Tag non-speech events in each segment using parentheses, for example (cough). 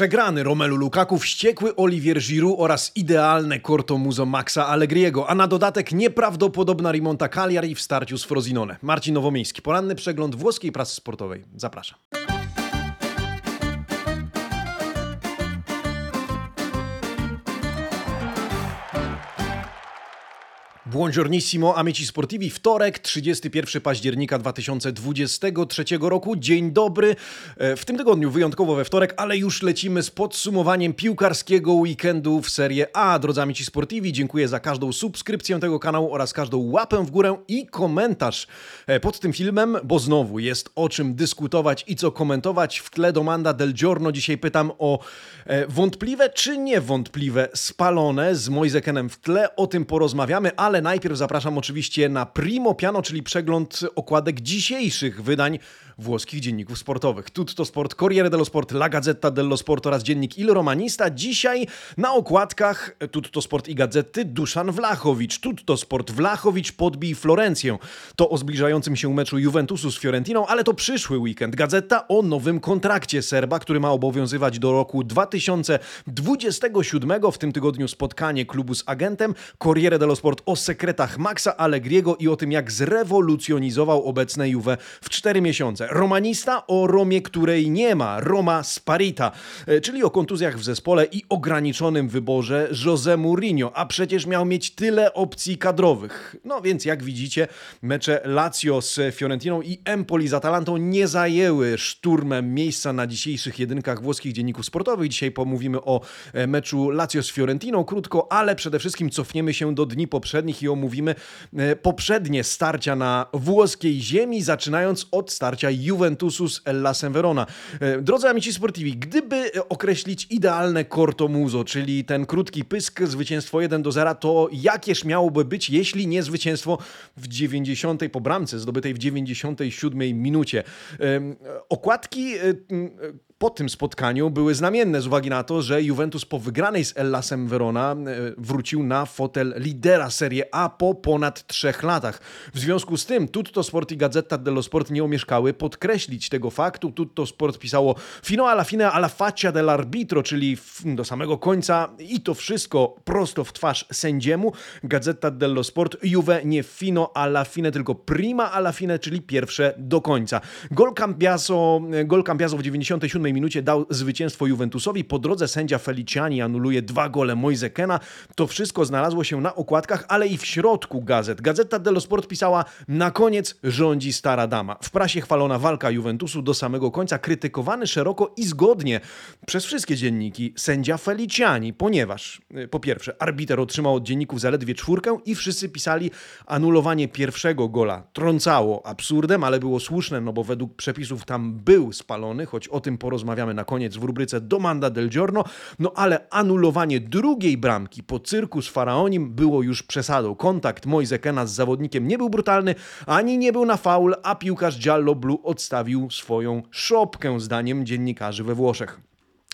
Przegrany Romelu Lukaku, wściekły Olivier Giroud oraz idealne Cortomuzo Maxa Allegriego, a na dodatek nieprawdopodobna Rimonta Cagliari w starciu z Frosinone. Marcin Nowomiejski, poranny przegląd włoskiej prasy sportowej. Zapraszam. Buongiornissimo, amici sportivi. Wtorek, 31 października 2023 roku. Dzień dobry. E, w tym tygodniu wyjątkowo we wtorek, ale już lecimy z podsumowaniem piłkarskiego weekendu w Serie A. Drodzy amici sportivi, dziękuję za każdą subskrypcję tego kanału oraz każdą łapę w górę i komentarz e, pod tym filmem, bo znowu jest o czym dyskutować i co komentować. W tle domanda del giorno dzisiaj pytam o e, wątpliwe czy niewątpliwe spalone z Moisekenem w tle. O tym porozmawiamy, ale najpierw zapraszam oczywiście na Primo Piano, czyli przegląd okładek dzisiejszych wydań włoskich dzienników sportowych. Tutto Sport, Corriere dello Sport, La Gazzetta dello Sport oraz dziennik Il Romanista. Dzisiaj na okładkach Tutto Sport i Gazety Duszan Wlachowicz. Tutto Sport Wlachowicz podbij Florencję. To o zbliżającym się meczu Juventusu z Fiorentiną, ale to przyszły weekend. Gazeta o nowym kontrakcie Serba, który ma obowiązywać do roku 2027. W tym tygodniu spotkanie klubu z agentem. Corriere dello Sport o sekretach Maxa Allegriego i o tym, jak zrewolucjonizował obecne Juve w 4 miesiące. Romanista o Romie, której nie ma, Roma Sparita, e, czyli o kontuzjach w zespole i ograniczonym wyborze José Mourinho, a przecież miał mieć tyle opcji kadrowych. No więc jak widzicie, mecze Lazio z Fiorentiną i Empoli z Atalantą nie zajęły szturmem miejsca na dzisiejszych jedynkach włoskich dzienników sportowych. Dzisiaj pomówimy o e, meczu Lazio z Fiorentiną krótko, ale przede wszystkim cofniemy się do dni poprzednich i omówimy e, poprzednie starcia na włoskiej ziemi, zaczynając od starcia Juventusu z Ellasem Verona. E, drodzy amici sportivi, gdyby określić idealne corto muso, czyli ten krótki pysk, zwycięstwo 1 do 0, to jakież miałoby być, jeśli nie zwycięstwo w 90 po bramce zdobytej w 97 minucie. Okładki e, po tym spotkaniu były znamienne z uwagi na to, że Juventus po wygranej z Ellasem Verona e, wrócił na fotel lidera Serie A po ponad trzech latach. W związku z tym Tutto Sport i Gazzetta dello Sport nie omieszkały podkreślić tego faktu. Tutto Sport pisało fino alla fine alla faccia dell'arbitro, czyli do samego końca i to wszystko prosto w twarz sędziemu. Gazzetta dello Sport Juve nie fino alla fine, tylko prima alla fine, czyli pierwsze do końca. Gol Cambiaso, gol Cambiaso w 97 minucie dał zwycięstwo Juventusowi. Po drodze sędzia Feliciani anuluje dwa gole Moisekena. To wszystko znalazło się na okładkach, ale i w środku gazet. Gazeta dello Sport pisała na koniec rządzi stara dama. W prasie chwalona walka Juventusu do samego końca, krytykowany szeroko i zgodnie przez wszystkie dzienniki sędzia Feliciani, ponieważ y, po pierwsze arbiter otrzymał od dzienników zaledwie czwórkę i wszyscy pisali anulowanie pierwszego gola. Trącało absurdem, ale było słuszne, no bo według przepisów tam był spalony, choć o tym porozmawiamy porozmawiamy na koniec w rubryce Domanda del Giorno, no ale anulowanie drugiej bramki po cyrku z Faraonim było już przesadą. Kontakt Moisekena z zawodnikiem nie był brutalny, ani nie był na faul, a piłkarz Giallo Blue odstawił swoją szopkę, zdaniem dziennikarzy we Włoszech.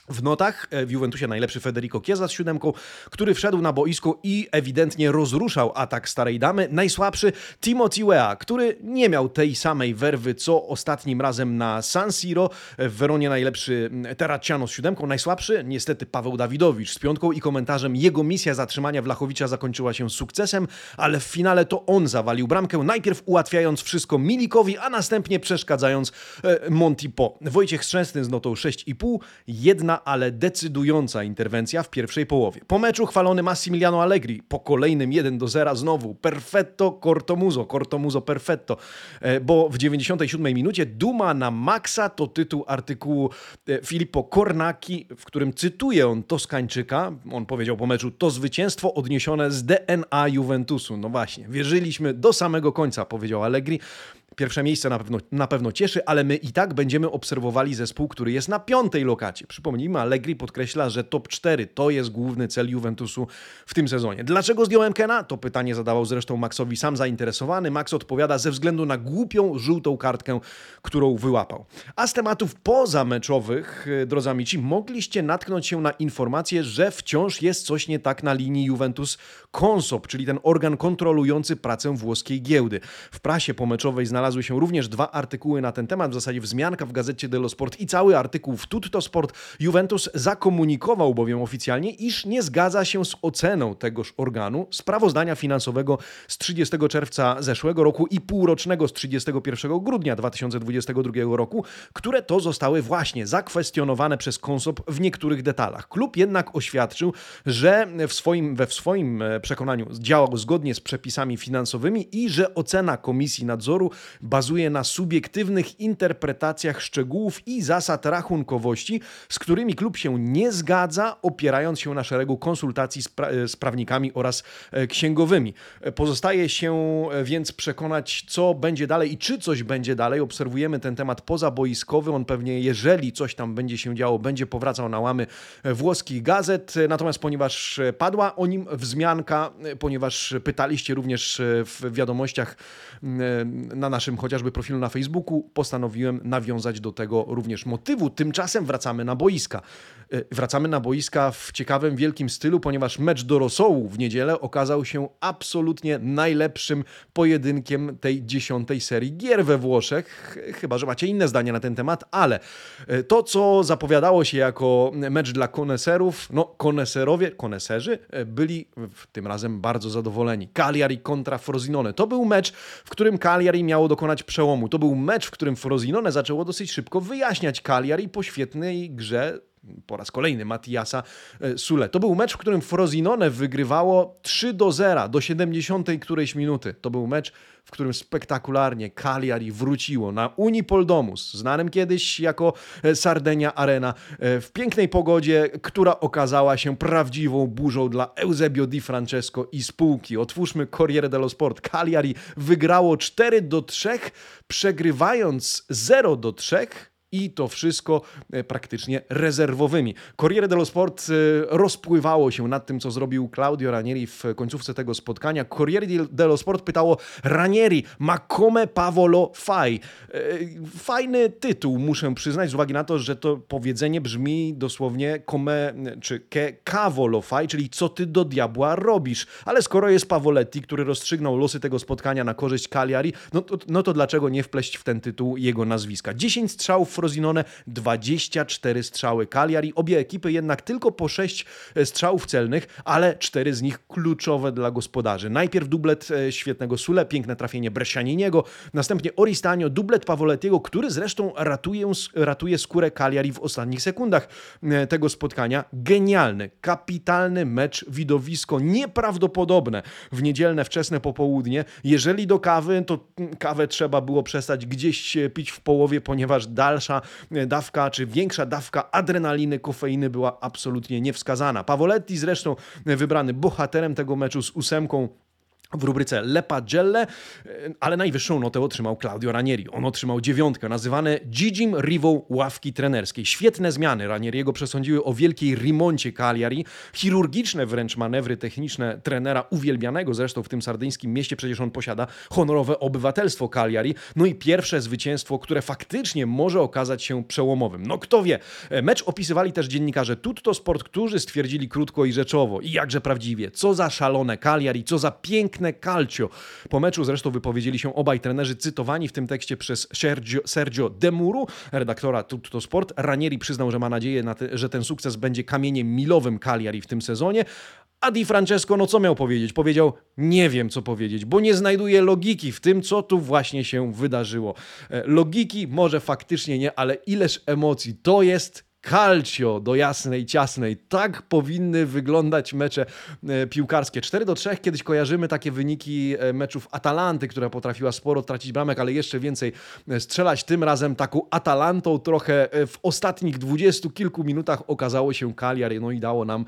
W notach e, w Juventusie najlepszy Federico Chiesa z siódemką, który wszedł na boisko i ewidentnie rozruszał atak starej damy. Najsłabszy Timothy Wea, który nie miał tej samej werwy co ostatnim razem na San Siro. W Weronie najlepszy Terracciano z siódemką. Najsłabszy niestety Paweł Dawidowicz z piątką i komentarzem jego misja zatrzymania Wlachowicza zakończyła się sukcesem, ale w finale to on zawalił bramkę, najpierw ułatwiając wszystko Milikowi, a następnie przeszkadzając e, Monty Po. Wojciech Strzęsny z notą 6,5, jedna ale decydująca interwencja w pierwszej połowie. Po meczu chwalony Massimiliano Allegri, po kolejnym 1 do 0 znowu perfetto cortomuso, cortomuso perfetto, e, bo w 97 minucie Duma na maksa to tytuł artykułu e, Filippo Cornacchi, w którym cytuje on Toskańczyka, on powiedział po meczu, to zwycięstwo odniesione z DNA Juventusu. No właśnie, wierzyliśmy do samego końca, powiedział Allegri. Pierwsze miejsce na pewno, na pewno cieszy, ale my i tak będziemy obserwowali zespół, który jest na piątej lokacie. Przypomnijmy, Allegri podkreśla, że top 4 to jest główny cel Juventusu w tym sezonie. Dlaczego zdjąłem Kena? To pytanie zadawał zresztą Maxowi sam zainteresowany. Max odpowiada ze względu na głupią, żółtą kartkę, którą wyłapał. A z tematów pozameczowych, e, drodzy amici, mogliście natknąć się na informację, że wciąż jest coś nie tak na linii Juventus Consop, czyli ten organ kontrolujący pracę włoskiej giełdy. W prasie pomeczowej znalazł znalazły się również dwa artykuły na ten temat, w zasadzie wzmianka w gazecie dello Sport i cały artykuł w Tutto Sport. Juventus zakomunikował bowiem oficjalnie, iż nie zgadza się z oceną tegoż organu sprawozdania finansowego z 30 czerwca zeszłego roku i półrocznego z 31 grudnia 2022 roku, które to zostały właśnie zakwestionowane przez Konsop w niektórych detalach. Klub jednak oświadczył, że w swoim, we w swoim e, przekonaniu działał zgodnie z przepisami finansowymi i że ocena Komisji Nadzoru bazuje na subiektywnych interpretacjach szczegółów i zasad rachunkowości, z którymi klub się nie zgadza, opierając się na szeregu konsultacji z, pra z prawnikami oraz e, księgowymi. Pozostaje się e, więc przekonać, co będzie dalej i czy coś będzie dalej. Obserwujemy ten temat pozaboiskowy. On pewnie, jeżeli coś tam będzie się działo, będzie powracał na łamy włoskich gazet. Natomiast ponieważ padła o nim wzmianka, ponieważ pytaliście również w wiadomościach na naszym chociażby profilu na Facebooku, postanowiłem nawiązać do tego również motywu. Tymczasem wracamy na boiska. Wracamy na boiska w ciekawym, wielkim stylu, ponieważ mecz do Rosołu w niedzielę okazał się absolutnie najlepszym pojedynkiem tej dziesiątej serii gier we Włoszech. Chyba, że macie inne zdanie na ten temat, ale to, co zapowiadało się jako mecz dla koneserów, no koneserowie, koneserzy byli tym razem bardzo zadowoleni. Cagliari kontra Frosinone. To był mecz, w którym Cagliari miało dokonać przełomu. To był mecz, w którym Frosinone zaczęło dosyć szybko wyjaśniać Cagliari po świetnej grze po raz kolejny Matiasa e, Sule. To był mecz, w którym Frosinone wygrywało 3 do 0 do 70 którejś minuty. To był mecz, w którym spektakularnie Cagliari wróciło na Unipoldomus, znanym kiedyś jako e, Sardenia Arena, e, w pięknej pogodzie, która okazała się prawdziwą burzą dla Eusebio Di Francesco i spółki. Otwórzmy Corriere dello Sport. Cagliari wygrało 4 do 3, przegrywając 0 do 3 i to wszystko e, praktycznie rezerwowymi. Corriere dello Sport e, rozpływało się nad tym, co zrobił Claudio Ranieri w końcówce tego spotkania. Corriere dello Sport pytało Ranieri, ma come Pavolo fai? E, fajny tytuł, muszę przyznać, z uwagi na to, że to powiedzenie brzmi dosłownie come, czy ke cavolo fai, czyli co ty do diabła robisz? Ale skoro jest Pavoletti, który rozstrzygnął losy tego spotkania na korzyść Cagliari, no to, no to dlaczego nie wpleść w ten tytuł jego nazwiska? 10 strzałów Frosinone 24 strzały Cagliari. Obie ekipy jednak tylko po 6 e, strzałów celnych, ale 4 z nich kluczowe dla gospodarzy. Najpierw dublet e, świetnego Sule, piękne trafienie Brescianiniego, następnie Oristanio, dublet Pavolettiego, który zresztą ratuje, ratuje skórę Cagliari w ostatnich sekundach e, tego spotkania. Genialny, kapitalny mecz, widowisko nieprawdopodobne w niedzielne wczesne popołudnie. Jeżeli do kawy, to kawę trzeba było przestać gdzieś pić w połowie, ponieważ dalsza dalsza dawka, czy większa dawka adrenaliny, kofeiny była absolutnie niewskazana. Pavoletti zresztą wybrany bohaterem tego meczu z ósemką w rubryce Le Pagelle, ale najwyższą notę otrzymał Claudio Ranieri. On otrzymał dziewiątkę, nazywane Gigim Rivą ławki trenerskiej. Świetne zmiany Ranieriego przesądziły o wielkiej rimoncie Cagliari, chirurgiczne wręcz manewry techniczne trenera, uwielbianego zresztą w tym sardyńskim mieście, przecież on posiada honorowe obywatelstwo Cagliari, no i pierwsze zwycięstwo, które faktycznie może okazać się przełomowym. No kto wie, mecz opisywali też dziennikarze Tutto Sport, którzy stwierdzili krótko i rzeczowo, i jakże prawdziwie, co za szalone Cagliari, co za piękne piękne calcio. Po meczu zresztą wypowiedzieli się obaj trenerzy cytowani w tym tekście przez Sergio, Sergio Demuru, redaktora Tutto Sport. Ranieri przyznał, że ma nadzieję, te, że ten sukces będzie kamieniem milowym Cagliari w tym sezonie, a Di Francesco, no co miał powiedzieć? Powiedział, nie wiem co powiedzieć, bo nie znajduję logiki w tym, co tu właśnie się wydarzyło. E, logiki może faktycznie nie, ale ileż emocji. To jest calcio do jasnej, ciasnej. Tak powinny wyglądać mecze e, piłkarskie. 4 do 3 kiedyś kojarzymy takie wyniki e, meczów Atalanty, która potrafiła sporo tracić bramek, ale jeszcze więcej e, strzelać. Tym razem taką Atalantą trochę w ostatnich dwudziestu kilku minutach okazało się Cagliari, no i dało nam,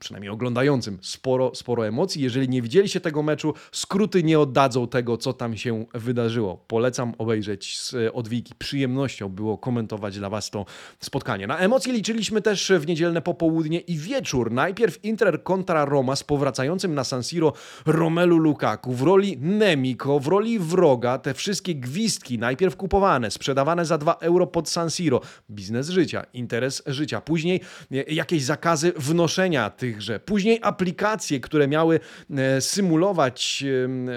przynajmniej oglądającym, sporo, sporo emocji. Jeżeli nie widzieliście tego meczu, skróty nie oddadzą tego, co tam się wydarzyło. Polecam obejrzeć z odwiki. Przyjemnością było komentować dla Was tą spotkanie. Na emocje liczyliśmy też w niedzielne popołudnie i wieczór. Najpierw Inter kontra Roma z powracającym na San Siro Romelu Lukaku w roli Nemiko, w roli wroga. Te wszystkie gwizdki, najpierw kupowane, sprzedawane za 2 euro pod San Siro. Biznes życia, interes życia. Później jakieś zakazy wnoszenia tychże. Później aplikacje, które miały e, symulować,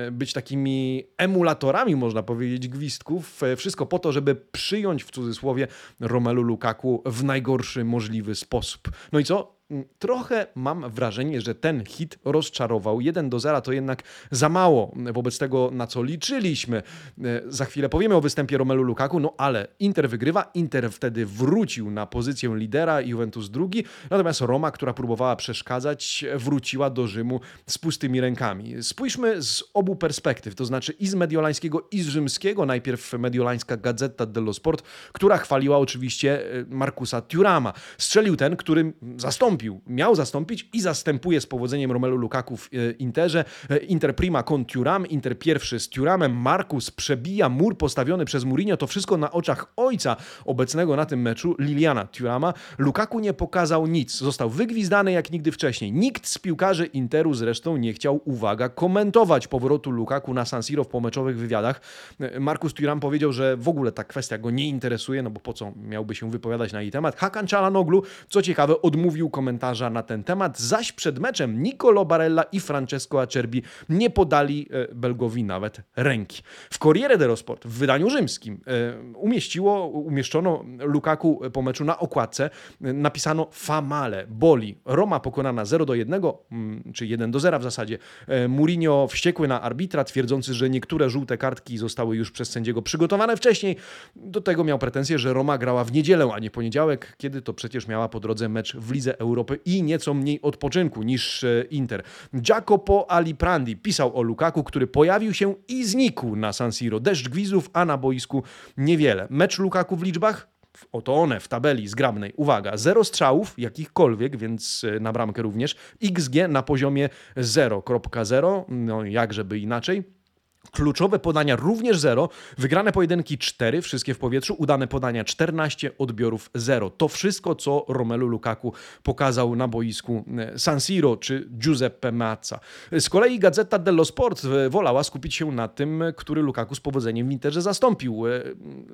e, być takimi emulatorami, można powiedzieć, gwizdków. E, wszystko po to, żeby przyjąć w cudzysłowie Romelu Lukaku w najgorszy możliwy sposób. No i co? Trochę mam wrażenie, że ten hit rozczarował. 1 do 0 to jednak za mało wobec tego, na co liczyliśmy. E, za chwilę powiemy o występie Romelu Lukaku, no ale Inter wygrywa. Inter wtedy wrócił na pozycję lidera, Juventus drugi, natomiast Roma, która próbowała przeszkadzać, wróciła do Rzymu z pustymi rękami. Spójrzmy z obu perspektyw, to znaczy i z mediolańskiego, i z rzymskiego. Najpierw mediolańska Gazeta dello Sport, która chwaliła oczywiście e, Markusa Turama. Strzelił ten, którym zastąpił zastąpił, miał zastąpić i zastępuje z powodzeniem Romelu Lukaku w e, Interze. E, Inter prima con Turam, Inter pierwszy z Turamem, Markus przebija mur postawiony przez Mourinho, to wszystko na oczach ojca obecnego na tym meczu, Liliana Turama. Lukaku nie pokazał nic, został wygwizdany jak nigdy wcześniej. Nikt z piłkarzy Interu zresztą nie chciał, uwaga, komentować powrotu Lukaku na San Siro w pomeczowych wywiadach. E, Markus Turam powiedział, że w ogóle ta kwestia go nie interesuje, no bo po co miałby się wypowiadać na jej temat. Hakan Czalanoglu, co ciekawe, odmówił komentować komentarza na ten temat, zaś przed meczem Nicolo Barella i Francesco Acerbi nie podali e, Belgowi nawet ręki. W Corriere dello Sport w wydaniu rzymskim e, umieściło, umieszczono Lukaku po meczu na okładce, e, napisano famale, boli. Roma pokonana 0 do 1, mm, czy 1 do 0 w zasadzie. Mourinho wściekły na arbitra, twierdzący, że niektóre żółte kartki zostały już przez sędziego przygotowane wcześniej. Do tego miał pretensję, że Roma grała w niedzielę, a nie poniedziałek, kiedy to przecież miała po drodze mecz w Lidze Europy Europy i nieco mniej odpoczynku niż e, Inter. Jacopo Aliprandi pisał o Lukaku, który pojawił się i znikł na San Siro. Deszcz gwizów, a na boisku niewiele. Mecz Lukaku w liczbach? Oto one w tabeli zgrabnej. Uwaga, zero strzałów jakichkolwiek, więc e, na bramkę również. XG na poziomie 0.0, no jakżeby inaczej. Kluczowe podania również 0, wygrane pojedynki 4, wszystkie w powietrzu, udane podania 14, odbiorów 0. To wszystko, co Romelu Lukaku pokazał na boisku e, San Siro czy Giuseppe Mazza. Z kolei Gazeta dello Sport e, wolała skupić się na tym, który Lukaku z powodzeniem w Interze zastąpił. E,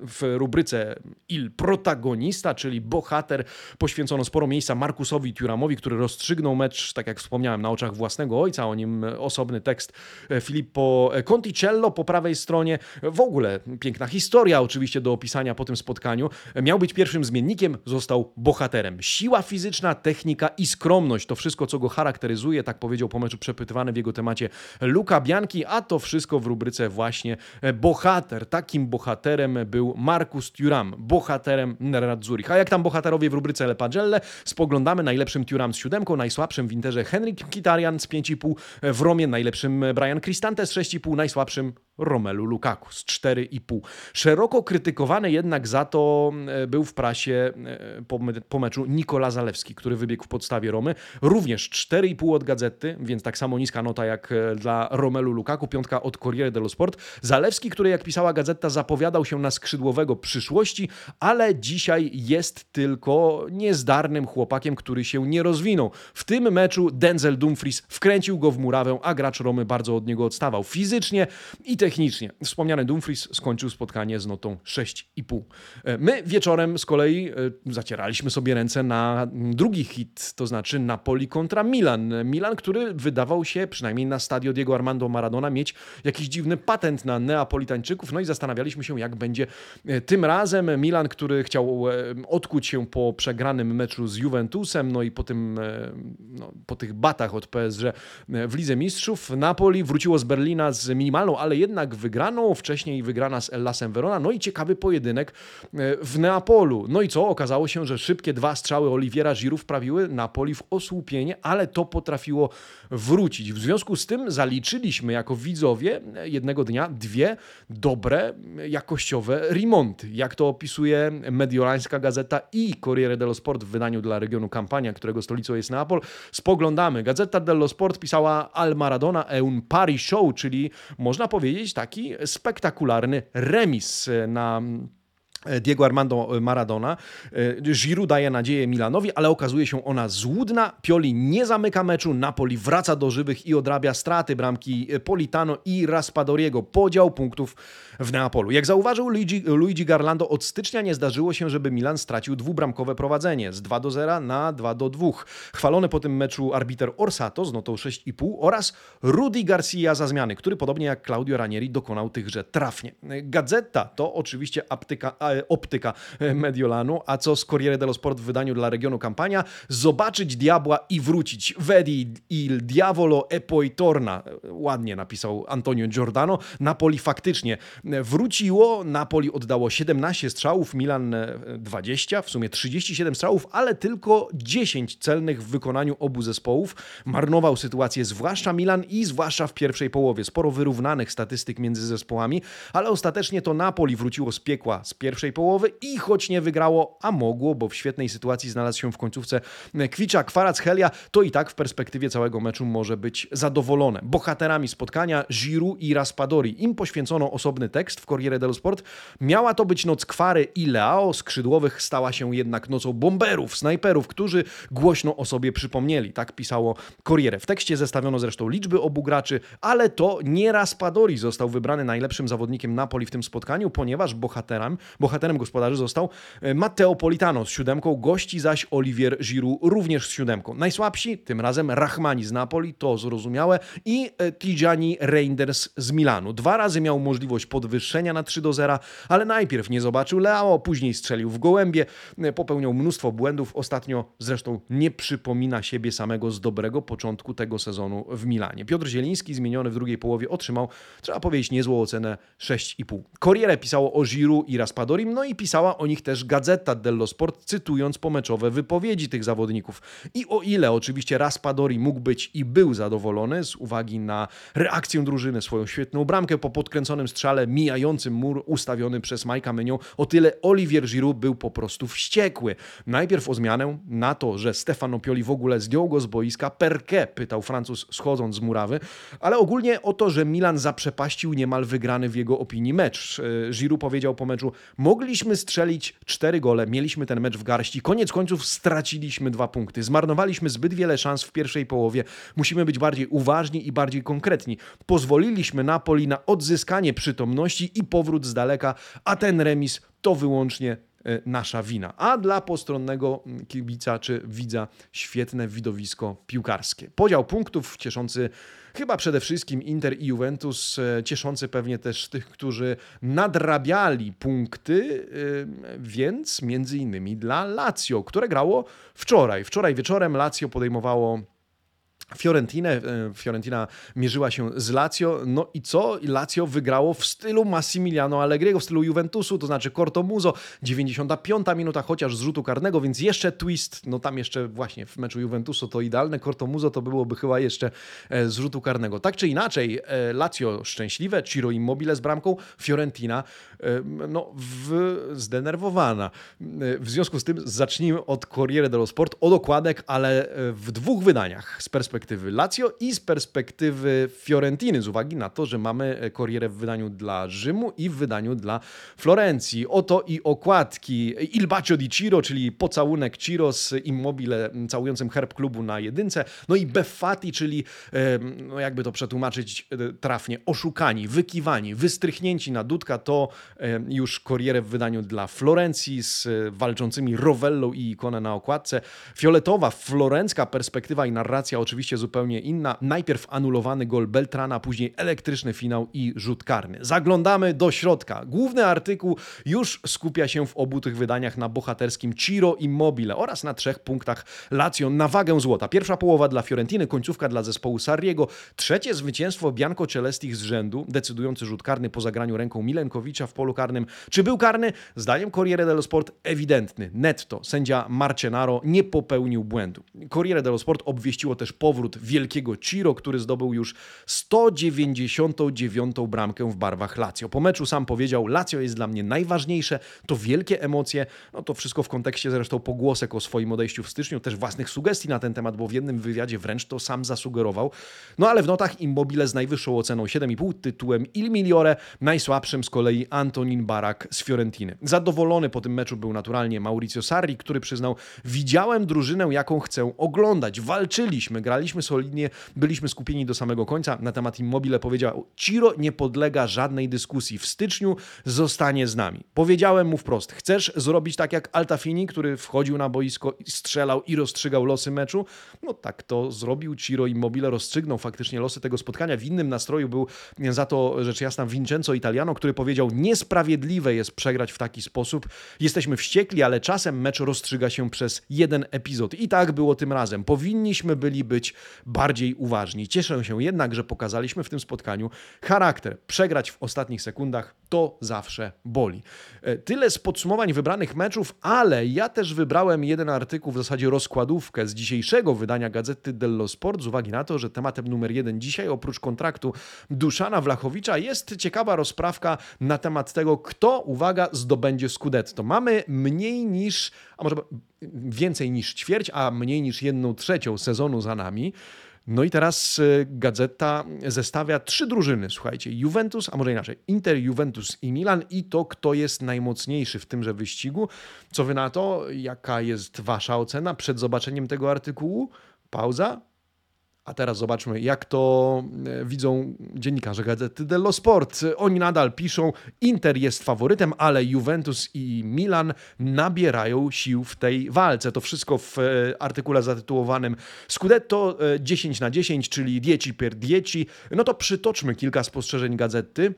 w rubryce Il Protagonista, czyli bohater, poświęcono sporo miejsca Markusowi Turamowi, który rozstrzygnął mecz, tak jak wspomniałem, na oczach własnego ojca, o nim osobny tekst Filippo Conti Cello po prawej stronie. W ogóle piękna historia oczywiście do opisania po tym spotkaniu. Miał być pierwszym zmiennikiem, został bohaterem. Siła fizyczna, technika i skromność to wszystko, co go charakteryzuje, tak powiedział po meczu przepytywany w jego temacie Luka Bianchi, a to wszystko w rubryce właśnie bohater. Takim bohaterem był Markus Thuram, bohaterem Nerazzurich. A jak tam bohaterowie w rubryce Le Pagelle, spoglądamy najlepszym Thuram z siódemką, najsłabszym w Interze Henrik Kitarian z 5,5, w Romie najlepszym Brian Cristante z 6,5, najsłabszym najsłabszym Romelu Lukaku z 4,5. Szeroko krytykowany jednak za to e, był w prasie e, po, meczu Nikola Zalewski, który wybiegł w podstawie Romy. Również 4,5 od Gazety, więc tak samo niska nota jak e, dla Romelu Lukaku, piątka od Corriere dello Sport. Zalewski, który jak pisała Gazeta zapowiadał się na skrzydłowego przyszłości, ale dzisiaj jest tylko niezdarnym chłopakiem, który się nie rozwinął. W tym meczu Denzel Dumfries wkręcił go w murawę, a gracz Romy bardzo od niego odstawał fizycznie i technicznie. Wspomniany Dumfries skończył spotkanie z notą 6,5. E, my wieczorem z kolei e, zacieraliśmy sobie ręce na drugi hit, to znaczy Napoli kontra Milan. Milan, który wydawał się, przynajmniej na stadio Diego Armando Maradona, mieć jakiś dziwny patent na Neapolitańczyków, no i zastanawialiśmy się, jak będzie e, tym razem. Milan, który chciał odkuć się po przegranym meczu z Juventusem, no i po, tym, no, po tych batach od PSG w Lidze Mistrzów. Napoli wróciło z Berlina z minimalną, ale jednak wygraną, wcześniej wygrana z Ellasem Verona, no i ciekawy pojedynek e, w Neapolu. No i co? Okazało się, że szybkie dwa strzały Oliwiera Giroud wprawiły Napoli w osłupienie, ale to potrafiło wrócić. W związku z tym zaliczyliśmy jako widzowie jednego dnia dwie dobre, jakościowe remonty. Jak to opisuje Mediolańska Gazeta i Corriere dello Sport w wydaniu dla regionu Kampania, którego stolicą jest Neapol. Spoglądamy. Gazeta dello Sport pisała Al Maradona e un pari show, czyli można powiedzieć taki spektakularny remis na E, Diego Armando Maradona. E, Giroud daje nadzieję Milanowi, ale okazuje się ona złudna. Pioli nie zamyka meczu, Napoli wraca do żywych i odrabia straty bramki Politano i Raspadoriego. Podział punktów w Neapolu. Jak zauważył Luigi, Luigi Garlando, od stycznia nie zdarzyło się, żeby Milan stracił dwubramkowe prowadzenie z 2 do 0 na 2 do 2. Chwalony po tym meczu arbiter Orsato z notą 6,5 oraz Rudi Garcia za zmiany, który podobnie jak Claudio Ranieri dokonał tychże trafnie. Gazeta to oczywiście aptyka, optyka Mediolanu, a co z Corriere dello Sport w wydaniu dla regionu kampania? Zobaczyć diabła i wrócić. Vedi il diavolo e poi torna. Ładnie napisał Antonio Giordano. Napoli faktycznie wróciło. Napoli oddało 17 strzałów, Milan 20, w sumie 37 strzałów, ale tylko 10 celnych w wykonaniu obu zespołów. Marnował sytuację zwłaszcza Milan i zwłaszcza w pierwszej połowie. Sporo wyrównanych statystyk między zespołami, ale ostatecznie to Napoli wróciło z piekła z pierwszej połowy i choć nie wygrało, a mogło, bo w świetnej sytuacji znalazł się w końcówce Kwicza Kwarac Helia, to i tak w perspektywie całego meczu może być zadowolone. Bohaterami spotkania Giroud i Raspadori. Im poświęcono osobny tekst w Corriere dello Sport. Miała to być noc Kwary i Leao skrzydłowych, stała się jednak nocą bomberów, snajperów, którzy głośno o sobie przypomnieli. Tak pisało Corriere. W tekście zestawiono zresztą liczby obu graczy, ale to nie Raspadori został wybrany najlepszym zawodnikiem Napoli w tym spotkaniu, ponieważ bohaterem, bohaterem gospodarzy został e, Matteo Politano z siódemką, gości zaś Olivier Giroud również z siódemką. Najsłabsi, tym razem Rahmani z Napoli, to zrozumiałe, i e, Tijani Reinders z Milanu. Dwa razy miał możliwość podwyższenia na 3 do 0, ale najpierw nie zobaczył Leao, później strzelił w gołębie, e, popełniał mnóstwo błędów. Ostatnio zresztą nie przypomina siebie samego z dobrego początku tego sezonu w Milanie. Piotr Zieliński, zmieniony w drugiej połowie, otrzymał, trzeba powiedzieć, niezłą ocenę 6,5. Corriere pisało o Giroud i No i pisała o nich też Gazeta dello Sport, cytując pomeczowe wypowiedzi tych zawodników. I o ile oczywiście Raspadori mógł być i był zadowolony z uwagi na reakcję drużyny, swoją świetną bramkę po podkręconym strzale mijającym mur ustawiony przez Majka Mynią, o tyle Olivier Giroud był po prostu wściekły. Najpierw o zmianę, na to, że Stefano Pioli w ogóle zdjął go z boiska, perke, pytał Francuz schodząc z murawy, ale ogólnie o to, że Milan zaprzepaścił niemal wygrany w jego opinii mecz. E, Giroud powiedział po meczu, mogliśmy strzelić cztery gole, mieliśmy ten mecz w garści, koniec końców straciliśmy dwa punkty, zmarnowaliśmy zbyt wiele szans w pierwszej połowie, musimy być bardziej uważni i bardziej konkretni. Pozwoliliśmy Napoli na odzyskanie przytomności i powrót z daleka, a ten remis to wyłącznie nasza wina. A dla postronnego mm, kibica czy widza świetne widowisko piłkarskie. Podział punktów cieszący chyba przede wszystkim Inter i Juventus, e, cieszący pewnie też tych, którzy nadrabiali punkty, e, więc między innymi dla Lazio, które grało wczoraj. Wczoraj wieczorem Lazio podejmowało Fiorentinę. E, Fiorentina mierzyła się z Lazio. No i co? Lazio wygrało w stylu Massimiliano Allegriego, w stylu Juventusu, to znaczy Cortomuzo, 95 minuta, chociaż z rzutu karnego, więc jeszcze twist, no tam jeszcze właśnie w meczu Juventusu to idealne, Cortomuzo to byłoby chyba jeszcze e, z rzutu karnego. Tak czy inaczej, e, Lazio szczęśliwe, Ciro Immobile z bramką, Fiorentina no, w, zdenerwowana. W związku z tym zacznijmy od Corriere dello Sport, od okładek, ale w dwóch wydaniach z perspektywy perspektywy Lazio i z perspektywy Fiorentiny, z uwagi na to, że mamy Corriere w wydaniu dla Rzymu i w wydaniu dla Florencji. Oto i okładki Il Bacio di Ciro, czyli pocałunek Ciro z Immobile całującym herb klubu na jedynce, no i Beffati, czyli no jakby to przetłumaczyć e, trafnie, oszukani, wykiwani, wystrychnięci na dudka, to już Corriere w wydaniu dla Florencji z walczącymi Rovello i ikonę na okładce. Fioletowa, florencka perspektywa i narracja oczywiście oczywiście zupełnie inna. Najpierw anulowany gol Beltrana, później elektryczny finał i rzut karny. Zaglądamy do środka. Główny artykuł już skupia się w obu tych wydaniach na bohaterskim Ciro Immobile oraz na trzech punktach Lazio na wagę złota. Pierwsza połowa dla Fiorentiny, końcówka dla zespołu Sarriego, trzecie zwycięstwo Bianco Celestich z rzędu, decydujący rzut karny po zagraniu ręką Milenkowicza w polu karnym. Czy był karny? Zdaniem Corriere dello Sport ewidentny. Netto. Sędzia Marcenaro nie popełnił błędu. Corriere dello Sport obwieściło też powód powrót wielkiego Ciro, który zdobył już 199 bramkę w barwach Lazio. Po meczu sam powiedział, Lazio jest dla mnie najważniejsze, to wielkie emocje, no to wszystko w kontekście zresztą pogłosek o swoim odejściu w styczniu, też własnych sugestii na ten temat, bo w jednym wywiadzie wręcz to sam zasugerował. No ale w notach Immobile z najwyższą oceną 7,5 tytułem Il Migliore, najsłabszym z kolei Antonin Barak z Fiorentiny. Zadowolony po tym meczu był naturalnie Mauricio Sarri, który przyznał, widziałem drużynę, jaką chcę oglądać. Walczyliśmy, graliśmy solidnie, byliśmy skupieni do samego końca. Na temat Immobile powiedział, Ciro nie podlega żadnej dyskusji. W styczniu zostanie z nami. Powiedziałem mu wprost, chcesz zrobić tak jak Altafini, który wchodził na boisko, strzelał i rozstrzygał losy meczu? No tak to zrobił. Ciro Immobile rozstrzygnął faktycznie losy tego spotkania. W innym nastroju był za to rzecz jasna Vincenzo Italiano, który powiedział, niesprawiedliwe jest przegrać w taki sposób. Jesteśmy wściekli, ale czasem mecz rozstrzyga się przez jeden epizod. I tak było tym razem. Powinniśmy byli być bardziej uważni. Cieszę się jednak, że pokazaliśmy w tym spotkaniu charakter. Przegrać w ostatnich sekundach to zawsze boli. E, tyle z podsumowań wybranych meczów, ale ja też wybrałem jeden artykuł, w zasadzie rozkładówkę z dzisiejszego wydania Gazety dello Sport, z uwagi na to, że tematem numer jeden dzisiaj, oprócz kontraktu Duszana Wlachowicza, jest ciekawa rozprawka na temat tego, kto, uwaga, zdobędzie Scudetto. Mamy mniej niż, a może więcej niż ćwierć, a mniej niż jedną trzecią sezonu za nami. No i teraz e, gazeta zestawia trzy drużyny, słuchajcie, Juventus, a może inaczej, Inter, Juventus i Milan i to, kto jest najmocniejszy w tymże wyścigu. Co wy na to? Jaka jest wasza ocena przed zobaczeniem tego artykułu? Pauza, a teraz zobaczmy, jak to e, widzą dziennikarze gazety dello Sport. Oni nadal piszą, Inter jest faworytem, ale Juventus i Milan nabierają sił w tej walce. To wszystko w e, artykule zatytułowanym Scudetto 10 e, na 10, czyli dieci per dieci. No to przytoczmy kilka spostrzeżeń gazety.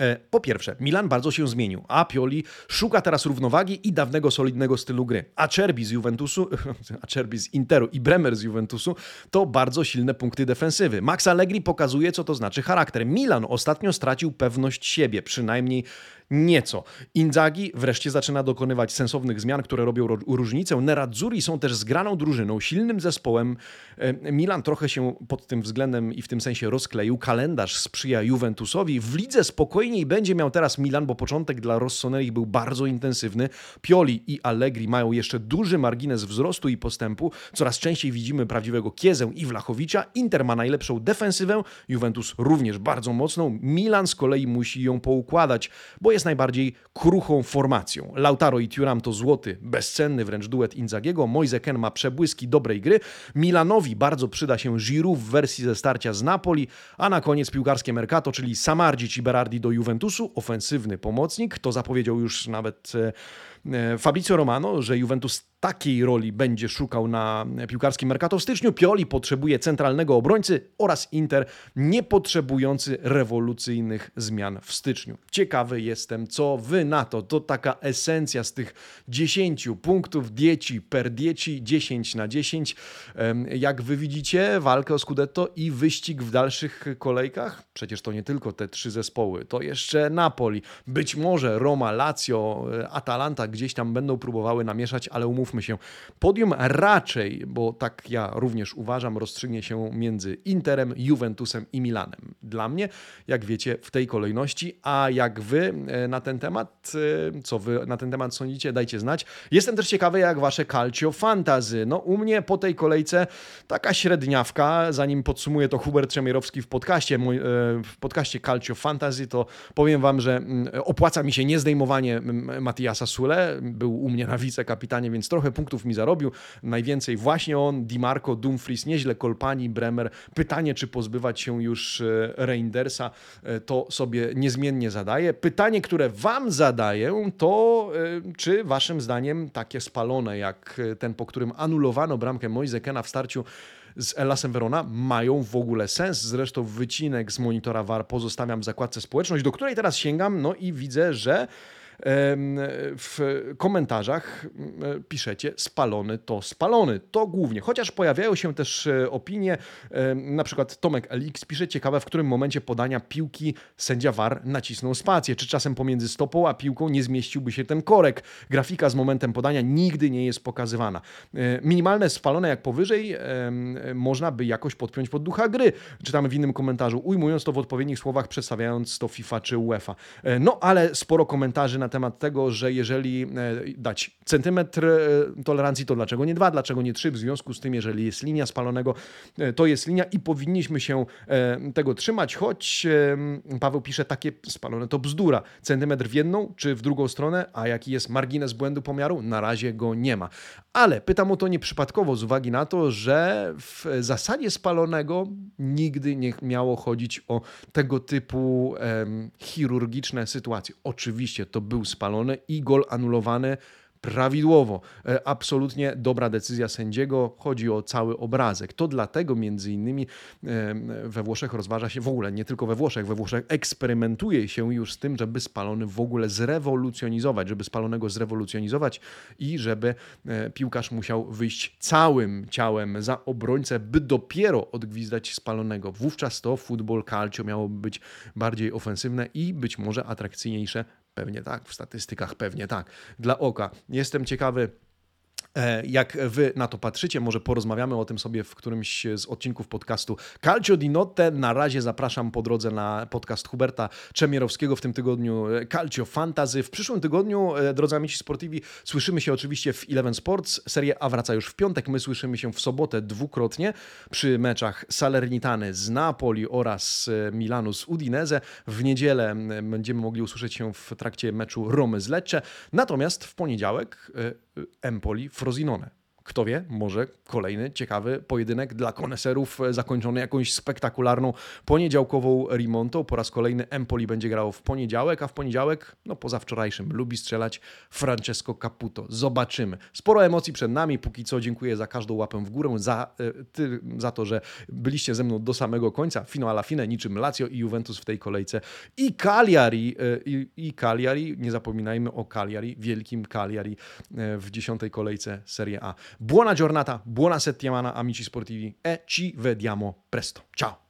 E, po pierwsze, Milan bardzo się zmienił, a Pioli szuka teraz równowagi i dawnego solidnego stylu gry. Acerbi z Juventusu, (laughs) Acerbi z Interu i Bremer z Juventusu to bardzo silne punkty defensywy. Max Allegri pokazuje, co to znaczy charakter. Milan ostatnio stracił pewność siebie, przynajmniej nieco. Inzaghi wreszcie zaczyna dokonywać sensownych zmian, które robią różnicę. Nerazzurri są też zgraną drużyną, silnym zespołem. E, Milan trochę się pod tym względem i w tym sensie rozkleił. Kalendarz sprzyja Juventusowi. W lidze spokojniej będzie miał teraz Milan, bo początek dla Rossoneri był bardzo intensywny. Pioli i Allegri mają jeszcze duży margines wzrostu i postępu. Coraz częściej widzimy prawdziwego Kiezę i Wlachowicza. Inter ma najlepszą defensywę, Juventus również bardzo mocną. Milan z kolei musi ją poukładać, bo jest jest najbardziej kruchą formacją. Lautaro i Thuram to złoty, bezcenny wręcz duet Inzagiego. Moise Ken ma przebłyski dobrej gry. Milanowi bardzo przyda się Giroud w wersji ze starcia z Napoli, a na koniec piłkarskie Mercato, czyli Samardzic i Berardi do Juventusu, ofensywny pomocnik. To zapowiedział już nawet e, Fabrizio Romano, że Juventus takiej roli będzie szukał na piłkarskim Mercato w styczniu. Pioli potrzebuje centralnego obrońcy oraz Inter nie potrzebujący rewolucyjnych zmian w styczniu. Ciekawy jestem, co wy na to. To taka esencja z tych 10 punktów dieci per dieci, 10 na 10. Jak wy widzicie walkę o Scudetto i wyścig w dalszych kolejkach? Przecież to nie tylko te trzy zespoły, to jeszcze Napoli, być może Roma, Lazio, e, Atalanta, gdzieś tam będą próbowały namieszać, ale umówmy się, podium raczej, bo tak ja również uważam, rozstrzygnie się między Interem, Juventusem i Milanem. Dla mnie, jak wiecie, w tej kolejności, a jak wy e, na ten temat, e, co wy na ten temat sądzicie, dajcie znać. Jestem też ciekawy, jak wasze calcio fantazy. No u mnie po tej kolejce taka średniawka, zanim podsumuję to Hubert Trzemierowski w podcaście, mój, e, w podcaście Calcio Fantasy, to powiem wam, że mm, opłaca mi się niezdejmowanie mm, Matiasa Sule, był u mnie na wicekapitanie, więc trochę punktów mi zarobił. Najwięcej właśnie on, Di Marco, Dumfries, nieźle Kolpani, Bremer. Pytanie, czy pozbywać się już e, Reindersa, e, to sobie niezmiennie zadaję. Pytanie, które wam zadaję, to e, czy waszym zdaniem takie spalone, jak ten, po którym anulowano bramkę Moise Kena w starciu z Elasem Verona mają w ogóle sens. Zresztą wycinek z monitora VAR pozostawiam w zakładce społeczność, do której teraz sięgam, no i widzę, że w komentarzach e, piszecie spalony to spalony. To głównie. Chociaż pojawiają się też e, opinie, na przykład Tomek LX pisze ciekawe, w którym momencie podania piłki sędzia VAR nacisnął spację. Czy czasem pomiędzy stopą a piłką nie zmieściłby się ten korek? Grafika z momentem podania nigdy nie jest pokazywana. Minimalne spalone jak powyżej można by jakoś podpiąć pod ducha gry. Czytamy w innym komentarzu, ujmując to w odpowiednich słowach, przedstawiając to FIFA czy UEFA. E, no ale sporo komentarzy na temat tego, że jeżeli e, dać centymetr e, tolerancji, to dlaczego nie dwa, dlaczego nie trzy? W związku z tym, jeżeli jest linia spalonego, to jest linia i powinniśmy się tego trzymać, choć Paweł pisze, takie spalone to bzdura. Centymetr w jedną czy w drugą stronę, a jaki jest margines błędu pomiaru? Na razie go nie ma. Ale pytam o to nieprzypadkowo z uwagi na to, że w zasadzie spalonego nigdy nie miało chodzić o tego typu um, chirurgiczne sytuacje. Oczywiście to był spalony i gol anulowany prawidłowo. E, absolutnie dobra decyzja sędziego. Chodzi o cały obrazek. To dlatego między innymi we Włoszech rozważa się w ogóle, nie tylko we Włoszech, we Włoszech eksperymentuje się już z tym, żeby spalony w ogóle zrewolucjonizować, żeby spalonego zrewolucjonizować i żeby e, piłkarz musiał wyjść całym ciałem za obrońcę, by dopiero odgwizdać spalonego. Wówczas to futbol calcio miałoby być bardziej ofensywne i być może atrakcyjniejsze Pewnie tak, w statystykach pewnie tak. Dla oka. Jestem ciekawy, jak wy na to patrzycie, może porozmawiamy o tym sobie w którymś z odcinków podcastu Calcio di Notte. Na razie zapraszam po drodze na podcast Huberta Czemierowskiego w tym tygodniu e, Calcio Fantasy. W przyszłym tygodniu, e, drodzy amici sportivi, słyszymy się oczywiście w Eleven Sports. Serie A wraca już w piątek. My słyszymy się w sobotę dwukrotnie przy meczach Salernitany z Napoli oraz Milanu z Udinese. W niedzielę będziemy mogli usłyszeć się w trakcie meczu Romy z Lecce. Natomiast w poniedziałek Empoli Frosinone. Kto wie, może kolejny ciekawy pojedynek dla koneserów e, zakończony jakąś spektakularną poniedziałkową remontą. Po raz kolejny Empoli będzie grało w poniedziałek, a w poniedziałek, no poza wczorajszym, lubi strzelać Francesco Caputo. Zobaczymy. Sporo emocji przed nami. Póki co dziękuję za każdą łapę w górę, za, e, ty, za to, że byliście ze mną do samego końca. Fino alla fine, niczym Lazio i Juventus w tej kolejce. I Cagliari, e, i, i Cagliari, nie zapominajmy o Cagliari, wielkim Cagliari w dziesiątej kolejce Serie A. Buona giornata, buona settimana amici sportivi e ci vediamo presto. Ciao!